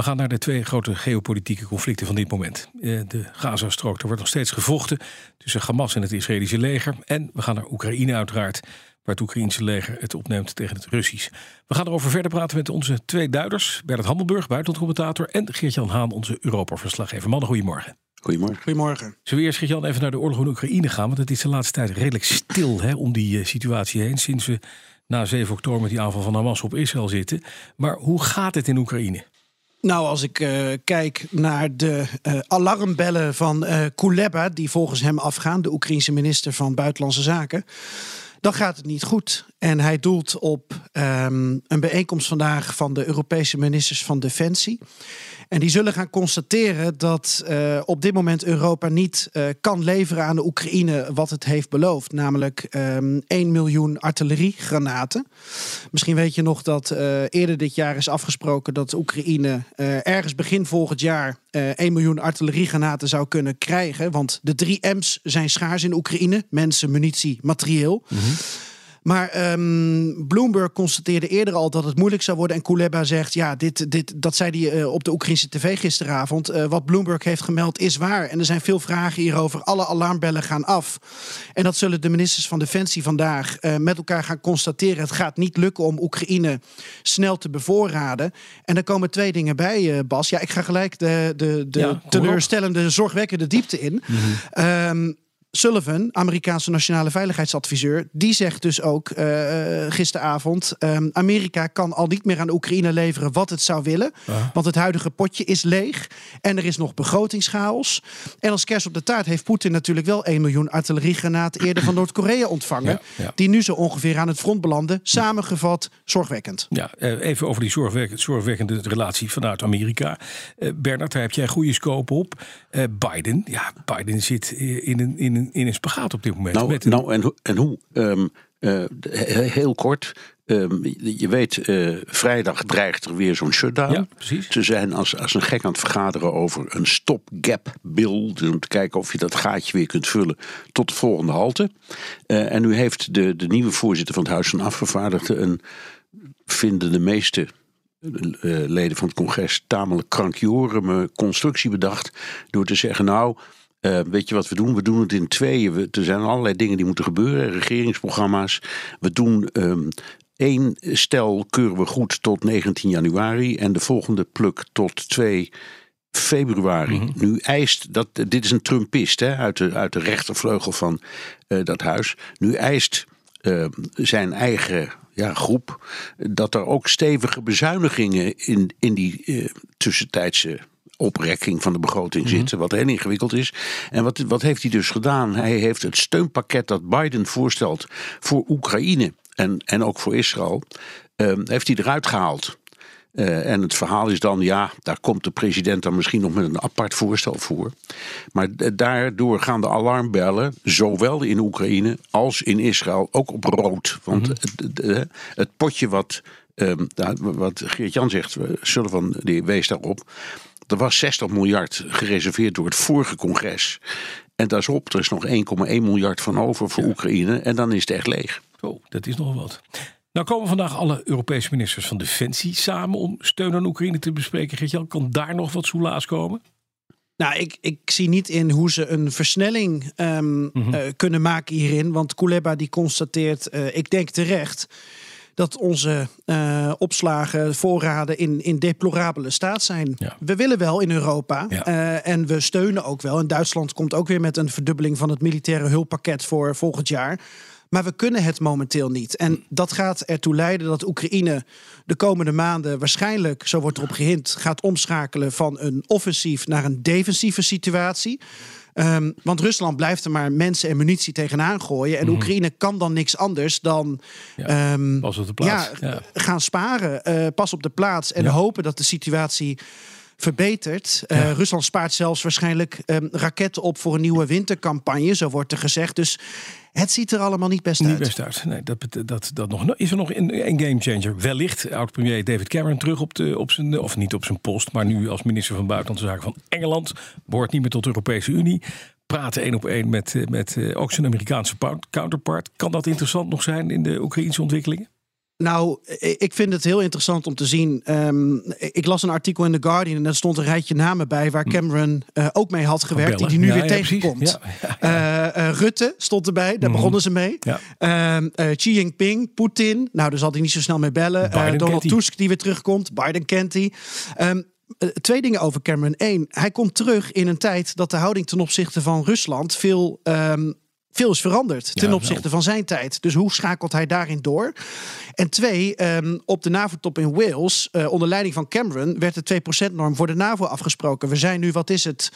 We gaan naar de twee grote geopolitieke conflicten van dit moment. Eh, de Gazastrook, er wordt nog steeds gevochten tussen Hamas en het Israëlische leger. En we gaan naar Oekraïne uiteraard, waar het Oekraïnse leger het opneemt tegen het Russisch. We gaan erover verder praten met onze twee duiders. Bernard Hammelburg, buitenlandcommentator. En Geert-Jan Haan, onze Europa-verslaggever. Mannen, goedemorgen. Goedemorgen. Goedemorgen. Zullen we eerst, Geert-Jan, even naar de oorlog in Oekraïne gaan? Want het is de laatste tijd redelijk stil hè, om die uh, situatie heen. Sinds we na 7 oktober met die aanval van Hamas op Israël zitten. Maar hoe gaat het in Oekraïne? Nou, als ik uh, kijk naar de uh, alarmbellen van uh, Kuleba, die volgens hem afgaan, de Oekraïense minister van Buitenlandse Zaken, dan gaat het niet goed. En hij doelt op um, een bijeenkomst vandaag van de Europese ministers van Defensie. En die zullen gaan constateren dat uh, op dit moment Europa niet uh, kan leveren aan de Oekraïne wat het heeft beloofd. Namelijk um, 1 miljoen artilleriegranaten. Misschien weet je nog dat uh, eerder dit jaar is afgesproken dat Oekraïne ergens begin volgend jaar 1 miljoen artilleriegranaten zou kunnen krijgen. Want de drie M's zijn schaars in Oekraïne: mensen, munitie, materieel. -hmm. Maar um, Bloomberg constateerde eerder al dat het moeilijk zou worden. En Kuleba zegt, ja, dit, dit, dat zei hij uh, op de Oekraïnse tv gisteravond. Uh, wat Bloomberg heeft gemeld is waar. En er zijn veel vragen hierover. Alle alarmbellen gaan af. En dat zullen de ministers van Defensie vandaag uh, met elkaar gaan constateren. Het gaat niet lukken om Oekraïne snel te bevoorraden. En er komen twee dingen bij, Bas. Ja, ik ga gelijk de, de, de ja, teleurstellende, zorgwekkende diepte in. Mm -hmm. um, Sullivan, Amerikaanse nationale veiligheidsadviseur, die zegt dus ook uh, gisteravond: um, Amerika kan al niet meer aan Oekraïne leveren wat het zou willen, ja. want het huidige potje is leeg en er is nog begrotingschaos. En als kerst op de taart heeft Poetin natuurlijk wel 1 miljoen artilleriegranaten eerder van Noord-Korea ontvangen, ja, ja. die nu zo ongeveer aan het front belanden. Samengevat, zorgwekkend. Ja, even over die zorgwekkende, zorgwekkende relatie vanuit Amerika. Uh, Bernard, daar heb jij goede scope op. Uh, Biden, ja, Biden zit in een, in een in een spagaat op dit moment. Nou, met nou en, en hoe? Um, uh, heel kort. Um, je weet, uh, vrijdag dreigt er weer zo'n shutdown. Ja, precies. Ze zijn als, als een gek aan het vergaderen over een stopgap bill. Dus om te kijken of je dat gaatje weer kunt vullen tot de volgende halte. Uh, en nu heeft de, de nieuwe voorzitter van het Huis van Afgevaardigden een, vinden de meeste leden van het congres tamelijk krankjoreme constructie bedacht. Door te zeggen, nou, uh, weet je wat we doen? We doen het in tweeën. We, er zijn allerlei dingen die moeten gebeuren, regeringsprogramma's. We doen um, één stel keuren we goed tot 19 januari en de volgende pluk tot 2 februari. Mm -hmm. Nu eist dat, dit is een Trumpist hè, uit, de, uit de rechtervleugel van uh, dat huis. Nu eist uh, zijn eigen ja, groep dat er ook stevige bezuinigingen in, in die uh, tussentijdse oprekking van de begroting mm -hmm. zitten, wat heel ingewikkeld is. En wat, wat heeft hij dus gedaan? Hij heeft het steunpakket dat Biden voorstelt voor Oekraïne en, en ook voor Israël, uh, heeft hij eruit gehaald. Uh, en het verhaal is dan, ja, daar komt de president dan misschien nog met een apart voorstel voor. Maar daardoor gaan de alarmbellen, zowel in Oekraïne als in Israël, ook op rood. Want mm -hmm. het, het, het, potje wat, um, wat Geert-Jan zegt, Sullivan die wees daarop. Er was 60 miljard gereserveerd door het vorige congres. En daar is op, er is nog 1,1 miljard van over voor ja. Oekraïne. En dan is het echt leeg. Oh, dat is nog wat. Nou komen vandaag alle Europese ministers van Defensie samen om steun aan Oekraïne te bespreken. Geert-Jan, kan daar nog wat soelaas komen? Nou, ik, ik zie niet in hoe ze een versnelling um, mm -hmm. uh, kunnen maken hierin. Want Kuleba die constateert, uh, ik denk terecht dat onze uh, opslagen, voorraden in, in deplorabele staat zijn. Ja. We willen wel in Europa ja. uh, en we steunen ook wel. En Duitsland komt ook weer met een verdubbeling van het militaire hulppakket voor volgend jaar. Maar we kunnen het momenteel niet. En dat gaat ertoe leiden dat Oekraïne de komende maanden waarschijnlijk, zo wordt erop gehind, gaat omschakelen van een offensief naar een defensieve situatie. Um, want Rusland blijft er maar mensen en munitie tegenaan gooien. En mm. Oekraïne kan dan niks anders dan ja, um, pas op de plaats. Ja, ja. gaan sparen. Uh, pas op de plaats. En hopen dat de situatie verbeterd. Uh, Rusland spaart zelfs waarschijnlijk um, raketten op voor een nieuwe wintercampagne, zo wordt er gezegd. Dus het ziet er allemaal niet best niet uit. Niet best uit. Nee, dat, dat, dat nog, is er nog een, een gamechanger? Wellicht oud-premier David Cameron terug op, de, op zijn, of niet op zijn post, maar nu als minister van Buitenlandse Zaken van Engeland. Behoort niet meer tot de Europese Unie. Praten één op één met, eh, met eh, ook zijn Amerikaanse counterpart. Kan dat interessant nog zijn in de Oekraïnse ontwikkelingen? Nou, ik vind het heel interessant om te zien. Ehm, ik las een artikel in The Guardian en daar stond een rijtje namen bij waar hm. Cameron uh, ook mee had gewerkt, die hij nu weer tegenkomt. Ja, uh, Rutte stond erbij, daar mm. begonnen ze mee. Uh, Xi Jinping, Poetin, nou daar zal hij niet zo snel mee bellen. Donald Tusk die weer terugkomt, Biden kent hij. Um, twee dingen over Cameron. Eén, hij komt terug in een tijd dat de houding ten opzichte van Rusland veel um, veel is veranderd ten opzichte van zijn tijd. Dus hoe schakelt hij daarin door? En twee, ehm, op de NAVO-top in Wales, uh, onder leiding van Cameron, werd de 2%-norm voor de NAVO afgesproken. We zijn nu, wat is het?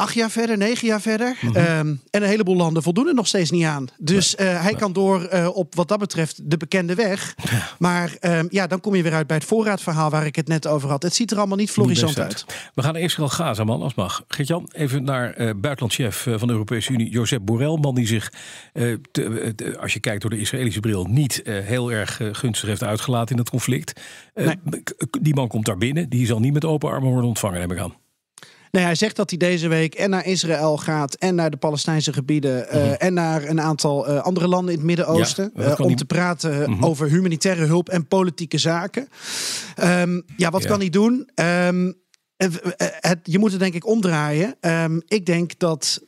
Acht jaar verder, negen jaar verder. Mhm. Ehm, en een heleboel landen voldoen er nog steeds niet aan. Dus uh, hij kan door uh, op wat dat betreft de bekende weg. Maar um, ja, dan kom je weer uit bij het voorraadverhaal waar ik het net over had. Het ziet er allemaal niet florissant uit. We gaan eerst wel Gaza, man, als mag. Geert-Jan, even naar uh, buitenlandchef van de Europese Unie, Josep Borrell. Man die zich, te, als je kijkt door de Israëlische bril, niet heel erg gunstig heeft uitgelaten in het conflict. Nee. Die man komt daar binnen. Die zal niet met open armen worden ontvangen, heb ik aan. Nee, hij zegt dat hij deze week en naar Israël gaat en naar de Palestijnse gebieden uh, en naar een aantal uh, andere landen in het Midden-Oosten. Ja, uh, om te praten mm over humanitaire hulp en politieke zaken. Um, ja, wat ja. kan hij doen? Um, het, je moet het denk ik omdraaien. Um, ik denk dat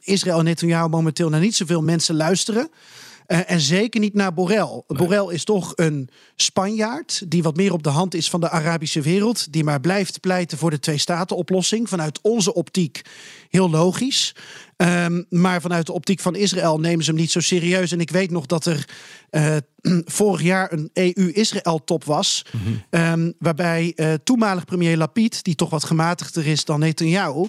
Israël en Netanyahu momenteel naar niet zoveel mensen luisteren. Uh, en zeker niet naar Borrell. Nee. Borrell is toch een Spanjaard die wat meer op de hand is van de Arabische wereld. Die maar blijft pleiten voor de twee-staten-oplossing. Vanuit onze optiek heel logisch. Um, maar vanuit de optiek van Israël nemen ze hem niet zo serieus. En ik weet nog dat er uh, vorig jaar een EU-Israël-top was. Mm -hmm. um, waarbij uh, toenmalig premier Lapid, die toch wat gematigder is dan Netanyahu,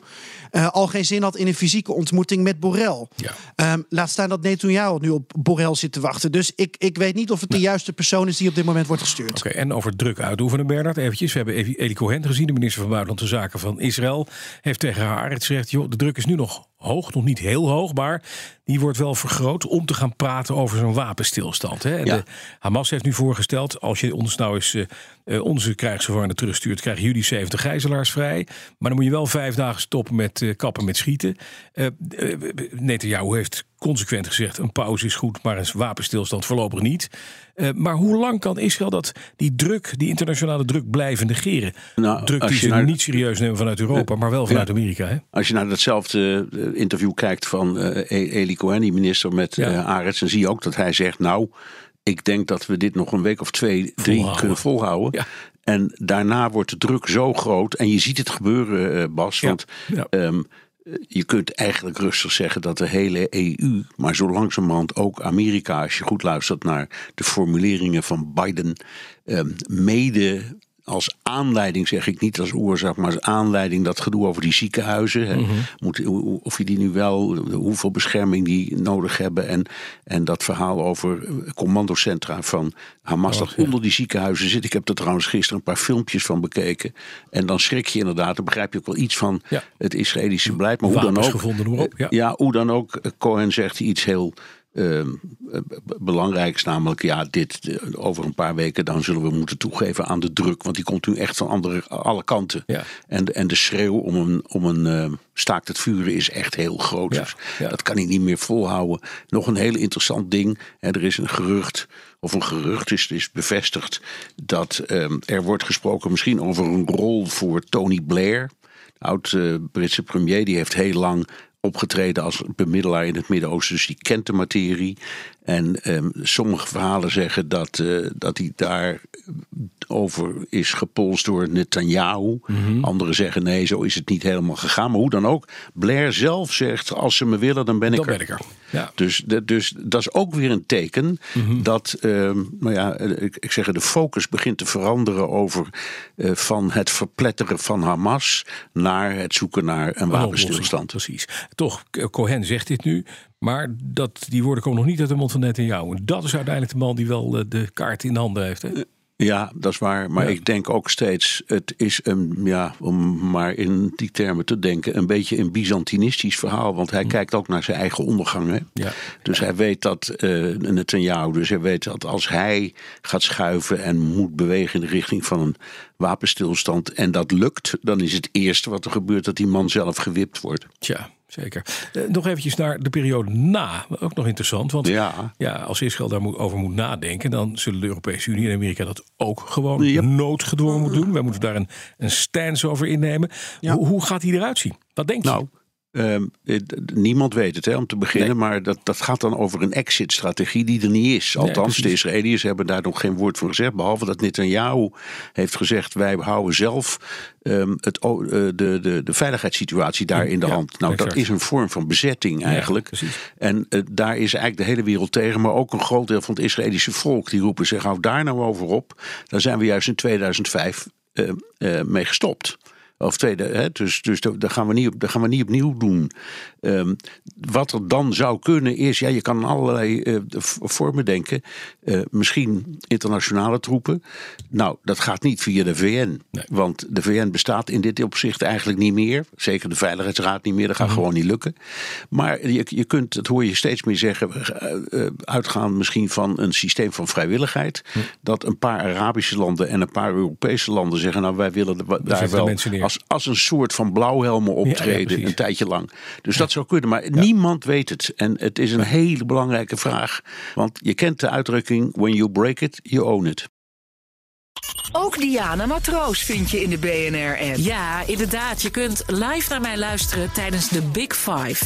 uh, al geen zin had in een fysieke ontmoeting met Borrell. Ja. Um, laat staan dat Netanyahu nu op Borrell zit te wachten. Dus ik, ik weet niet of het de juiste persoon is die op dit moment wordt gestuurd. Oké, okay, en over druk uitoefenen, Bernard, eventjes. We hebben Eli Cohen gezien, de minister van Buitenlandse Zaken van Israël. Heeft tegen haar gezegd, joh, de druk is nu nog hoog, nog niet heel hoog, maar die wordt wel vergroot om te gaan praten over zo'n wapenstilstand. Hè? Ja. De Hamas heeft nu voorgesteld, als je ons nou eens uh, onze krijgsgevangenen terugstuurt, krijgen jullie 70 gijzelaars vrij. Maar dan moet je wel vijf dagen stoppen met uh, kappen met schieten. Uh, Netanyahu heeft consequent gezegd, een pauze is goed, maar een wapenstilstand voorlopig niet. maar hoe lang kan Israël dat, die druk, die internationale druk blijven negeren? Nou, druk die ze naar, niet serieus nemen vanuit Europa, maar wel vanuit ja, Amerika. Hè? Als je naar datzelfde interview kijkt van Eli Cohen, die minister met ja. Arets, dan zie je ook dat hij zegt, nou ik denk dat we dit nog een week of twee, drie volhouden. kunnen volhouden. Ja. En daarna wordt de druk zo groot. En je ziet het gebeuren, uh, Bas. Ja. Want ja. Um, je kunt eigenlijk rustig zeggen dat de hele EU, maar zo langzamerhand ook Amerika, als je goed luistert naar de formuleringen van Biden, um, mede als aanleiding, zeg ik niet als oorzaak, maar als aanleiding dat gedoe over die ziekenhuizen. Mm-hmm. Moet, of je die nu wel, hoeveel bescherming die nodig hebben. En, en dat verhaal over commandocentra van Hamas dat onder die ziekenhuizen zit. Ik heb er trouwens gisteren een paar filmpjes van bekeken. En dan schrik je inderdaad, dan begrijp je ook wel iets van ja. het Israëlische beleid. Maar hoe dan ook. Gevonden, ja. ja, hoe dan ook. Cohen zegt iets heel uh, belangrijk is namelijk, ja, dit eh, over een paar weken dan zullen we moeten toegeven aan de druk, want die komt nu echt van andere, alle kanten. Ja. En, en de schreeuw om een, om een uh, staakt het vuren is echt heel groot. Ja. Dus ja. dat kan ik niet meer volhouden. Nog een heel interessant ding. Hè, er is een gerucht, of een gerucht is, is bevestigd, dat um, er wordt gesproken misschien over een rol voor Tony Blair. Oud-Britse premier, die heeft heel lang opgetreden als bemiddelaar in het Midden-Oosten. Dus die kent de materie. En um, sommige verhalen zeggen dat, uh, dat hij daar over is gepolst door Netanyahu. Mm-hmm. Anderen zeggen nee, zo is het niet helemaal gegaan. Maar hoe dan ook, Blair zelf zegt: als ze me willen, dan ben ik dan er. Ben ik er. Ja. Dus, dus dat is ook weer een teken mm-hmm. dat, um, nou ja, ik, ik zeg, de focus begint te veranderen over uh, van het verpletteren van Hamas naar het zoeken naar een wapenstilstand. Precies. Toch, Cohen zegt dit nu. Maar dat, die woorden komen nog niet uit de mond van Netanyahu. En dat is uiteindelijk de man die wel de kaart in handen heeft. Hè? Ja, dat is waar. Maar Ja. ik denk ook steeds, het is een, ja, om maar in die termen te denken, een beetje een Byzantinistisch verhaal. Want hij kijkt ook naar zijn eigen ondergang. Hè? Hm. Ja. Dus hij weet dat, eh Netanyahu, dus hij weet dat als hij gaat schuiven en moet bewegen in de richting van een wapenstilstand en dat lukt, dan is het eerste wat er gebeurt dat die man zelf gewipt wordt. Tja, zeker. Eh, nog eventjes naar de periode na. Ook nog interessant, want Ja. ja, als Israël daarover moet nadenken... dan zullen de Europese Unie en Amerika dat ook gewoon noodgedwongen moeten doen. Wij moeten daar een, een stance over innemen. Ja. Hoe, hoe gaat die eruit zien? Wat denk je? Nou, ehm, eh, niemand weet het hè, om te beginnen, maar dat, dat gaat dan over een exit-strategie die er niet is. Althans, de. Israëliërs hebben daar nog geen woord van gezegd, behalve dat Netanyahu heeft gezegd: wij houden zelf ehm, het, eh, de, de, de veiligheidssituatie daar in de Ja, hand. Nou, dat is een vorm van bezetting eigenlijk. en eh, daar is eigenlijk de hele wereld tegen, maar ook een groot deel van het Israëlische volk die roepen zich: hou daar nou over op. Daar zijn we juist in 2005 eh, eh, mee gestopt. Of tweede, hè, dus, dus dat dat gaan, we niet, op- dat gaan we niet opnieuw doen. Ehm, wat er dan zou kunnen is, ja, je kan allerlei eh, vormen denken. Eh, misschien internationale troepen. Nou, dat gaat niet via de VN. Nee. Want de VN bestaat in dit opzicht eigenlijk niet meer. Zeker de Veiligheidsraad niet meer. Dat gaat gewoon niet lukken. Maar je, je kunt, dat hoor je steeds meer zeggen, eh, uitgaan misschien van een systeem van vrijwilligheid. Dat een paar Arabische landen en een paar Europese landen zeggen, nou wij willen de- daar wel. Als, als een soort van blauwhelmen Ja, ja, optreden een tijdje lang. Dus dat zou kunnen, maar niemand weet het. En het is een hele belangrijke vraag. Want je kent de uitdrukking, when you break it, you own it. Ook Diana Matroos vind je in de BNR-app. Ja, inderdaad. Je kunt live naar mij luisteren tijdens de Big Five.